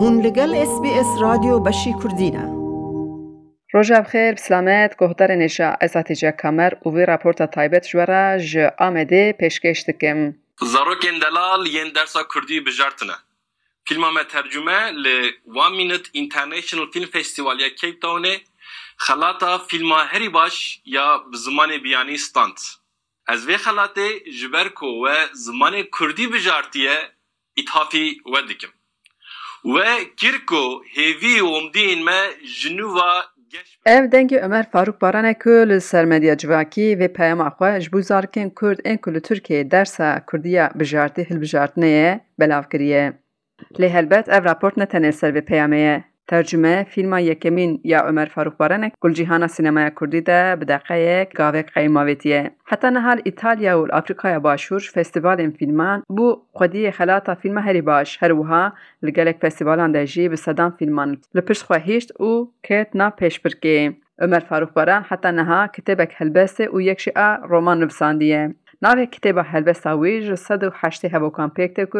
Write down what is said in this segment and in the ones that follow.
هون لگل اس بی اس رادیو بشی کردینه. روژه بخیر بسلامت گهدار نشا ازاتیجا کمر او وی راپورتا تایبت جوارا ج آمده پیشکش دکم. زاروکن دلال ین درسا کردی بجارتنه. فیلم ترجمه ل وان مینت انترنشنال فیلم فستیوالیا کیپ تاونه خلاطا فیلم هری باش یا زمان بیانی ستانت. از وی خلاطه جبرکو و زمان کردی بجارتیه اتحافی و îthafî we dikim. We kir ku hêvî umdîn me ji nûva geş ev dengê Ömer Faruk Barane ku li ser medya civakî vê peyama xwe ji bo zarokên Kurd ên ku li Tirkiyeyê dersa Kurdiya bijartî hilbijartinê belav kiriye. Lê helbet ev raport ne tenê ser vê ye. ترجمه فیلم یکمین یا عمر فاروق بارنک گل جیهان سینمای کردی ده به دقیقه گاوه قیماویتیه. حتی نهال ایتالیا و افریقای باشور فستیوال این فیلمان بو خودی خلاطا فیلم هری باش. هر وها لگلک فستیوالان ده جی به صدام فیلمان. لپشت خواهیشت او کت نا پیش برگی عمر فاروق باران حتی نها کتبک هلبسه و یک شیعه رومان نویساندیه ناوی کتێبە هەلبەستا وێژ و هەشتی هەبکان پێکتێک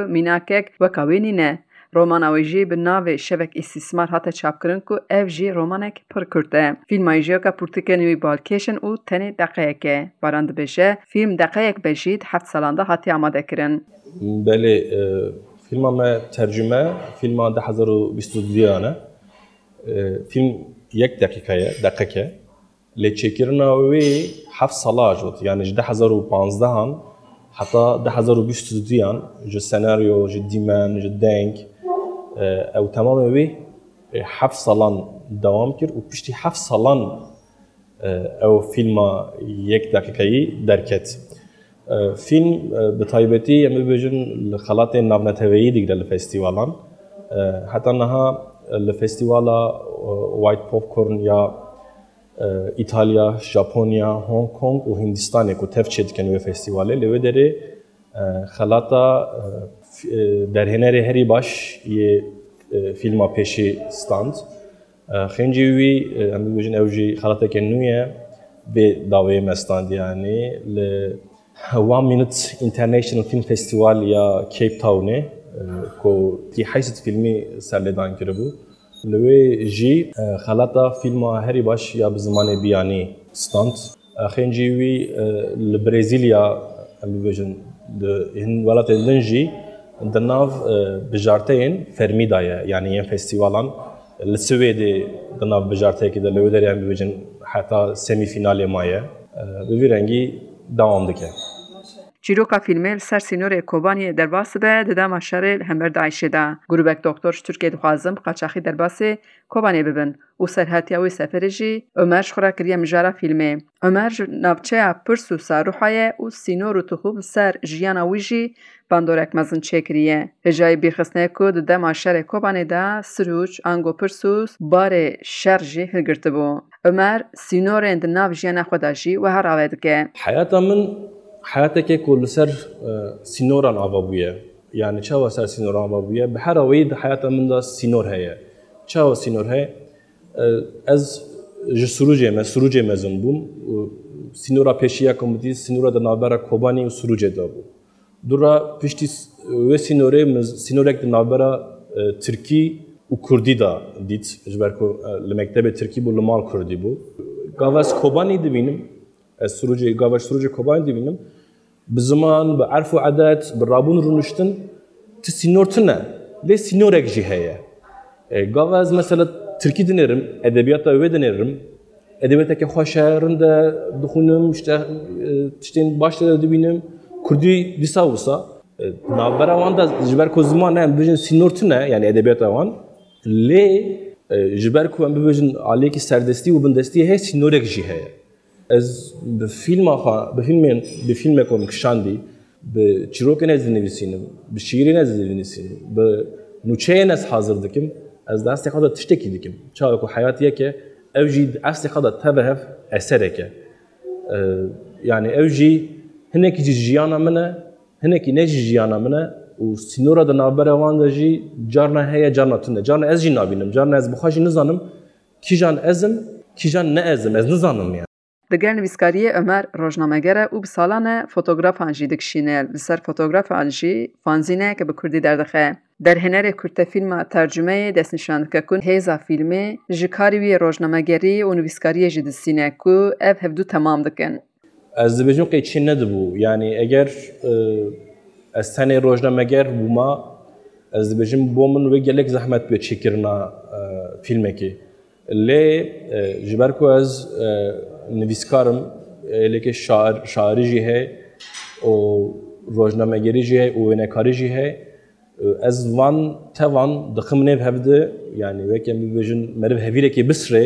و کوینی نه. pêk te ku mînakek weka wê nîne. Romana wê jî bi navê şevek îstîsmar hate çapkirin ku ev jî romanek pir kurt e. Fîlma jî ka pirtûkên wî balkêşin û tenê deqeyek e. Baran dibêje fîlm deqeyek be jî heft salan da hatiye amadekirin. بله فیلم ما ترجمه فیلم ده هزار و بیست و دیانه فیلم یک دقیقه دقیقه لی چکرنا وی هفت ساله جود یعنی ده هزار و پانزده هن حتی ده هزار و بیست و دیان جو سناریو جو دیمن جو دنگ آه، أو تمام وی حفظ آه، ساڵان دوام کرد و پشتی حفظ ساڵان آه، أو فیلم یک دقیقه درکت فیلم به ئەمە یه لە خەڵاتێن ناونەتەوەیی دیگرە دیگر لفستیوالان حتی نەها لفستیوالا فستیواڵە وایت پۆپکۆرن یا ایتالیا، ژاپنیا، هنگ کنگ و هندستانێک که تەفچێت دکەن فستیواله. فستیواالێ داره دەرێ در هنر هری باش یه آه، فیلم پیشی ستاند. آه، خنجی وی آه، امید بجن اوجی خلاطه کنویه به داوی مستاند یعنی ل وان مینوت انترنشنال فیلم فستیوال یا کیپ تاونه کو تی حیثت فیلمی سرلیدان کرده بود. لوی جی خلاطه فیلم هری باش یا به زمان بیانی ستاند. خنجی وی لبرزیلیا ام بجن این ولات لنجی د ناف بجارتين فرميدايا يعني ين فيستيفالان السويدي د ناف بجارتي كده لو دريان بيجن حتى سيمي فينالي مايا بفي رنجي دوام دكه چیروکا فیلمل سر سینور کوبانی در باس به دده ماشر الهمر دایشه دکتر شترکی دخوازم قچاخی در باس کوبانی ببن. او سر هتی اوی سفره جی امر شخورا کریه مجارا فیلمه. امر نابچه ها پرسو سر او سینور تو خوب سر جیان اوی جی مزن چکریه کریه. هجای بیخسنه که دده ماشر کوبانی دا سروچ انگو پرسو بار شرجی جی هرگرت بو. امر سینور اند ناب خداشی و هر آوید که. حیات من حالت که کل سر سینوران آبابیه یعنی چه سر سینوران آبابیه به هر آوید حالت من دا سینور هیه. چه سینور هیه از جسروجه ما سروجه مزم بوم. سینورا پیشیا کمدی سینورا دا نابرا کوبانی و سروجه دا دورا پیشتی و سینوره سینورک دا نابرا ترکی و کردی دا دیت جبر که لمکتب ترکی بو لمال کردی بو. گاواز کوبانی دوینم از سروج گاواش سروج کوبانی دبینم bi ziman bi erf û edet bi rabûn rûniştin ti sînor tune lê sînorek jî heye gava ez mesela tirkî dinêrim edebiyata wê dinêrim edebiyateke xweşerin de dixûnim işte tiştên baş de dibînim Kurdî dîsa wisa navbera wan da ji ber ku ziman em bijin sînor tune yani edebiyata wan lê ji ber ku em bibêjin aliyekî serdestî û bindestî ez bi fîlma xwe bi fîlmên bi fîlmeke min kişandî bi çîrokên ez dinivîsînim bi şîrên ez dinivîsînim bi nûçeyên ez hazir dikim ez di hestê xwe de tiştekî dikim. Çawa ku heyatiyeke ev jî di hestê xwe de teve hev eserek e yani ev jî hinekî jî jiyana min e ne jî jiyana min e û sînora di navbera wan de jî carna heye carna tune. Carna ez jî carna ez bixwe jî nizanim ezim kîjan ne ezim ez nizanim yani Di gel nivîskariyê Ömer rojnameger e û bi salan e fotografan jî dikişîne li ser fotografan jî fanzînek bi Kurdî derdixe. Derhenerê Kurte fîlma tercümeyê destnîşandike ku hêza fîlmê ji karî wî yê rojnamegerî û nivîskariyê jî distîne ku ev hevdû temam dikin. Ez dibêjim qê çî nedibû. Yani eger e, ez tenê rojnameger bûma ez dibêjim bo min wê gelek zehmet bê çêkirina e, fîlmekê. E, nivîskarim êlekê şair şairî jî heye û rojnamegerî jî heye û wênekarî jî heye ez van tevan dixim nêv hevde yani weke em bibêjin meriv hevîrekê bisrê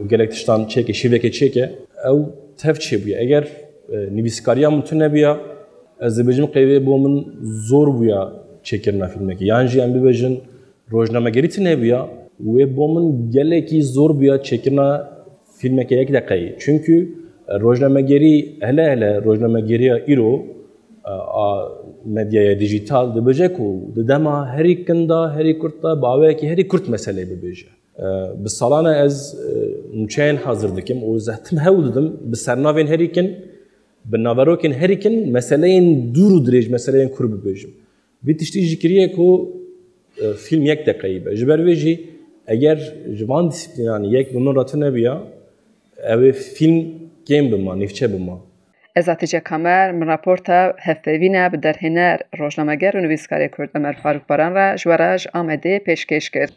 û gelek tiştan çêke şîvekê çêke ew tev çêbûye eger e, nivîskariya min tu nebiya ez dibêjim qêvê bo min zor bûya çêkirina fîlmekê yan jî em bibêjin rojnamegerî tu nebiya wê bo min gelekî zor bûya çêkirina e, rojnamegerî hele hele rojnamegeriya îro a medyaya dijital dibêje ku di dema herî kin da herî kurt da bawekî herî kurt meselê bibêje. Bi salana ez nûçeyên hazir dikim û zehtim hewl didim bi sernavên herî kin bi naverokên herî kin meseleyên dûr û dirêj meseleyên kur bibêjim. Vî tiştî jî kiriye ku e, film yek deqeyî be. Ji ber vê jî eger ji van dîsîplînan yek bi min re tunebiya ew ê film kêm bima, nîvçe bima. Ez Hatice Kamer min raporta hevpevîne bi derhener rojnameger û nivîskarê Kurd Ömer Faruk Baran re ji we re ji Amedê pêşkêş kir.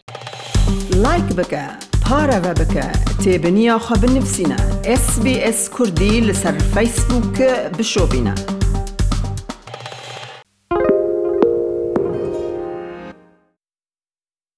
لایک بکە پارەوە بکە تێبنییا خە بنفسینە SسBS کوردی لەسەر فیسبووک بشۆبینە.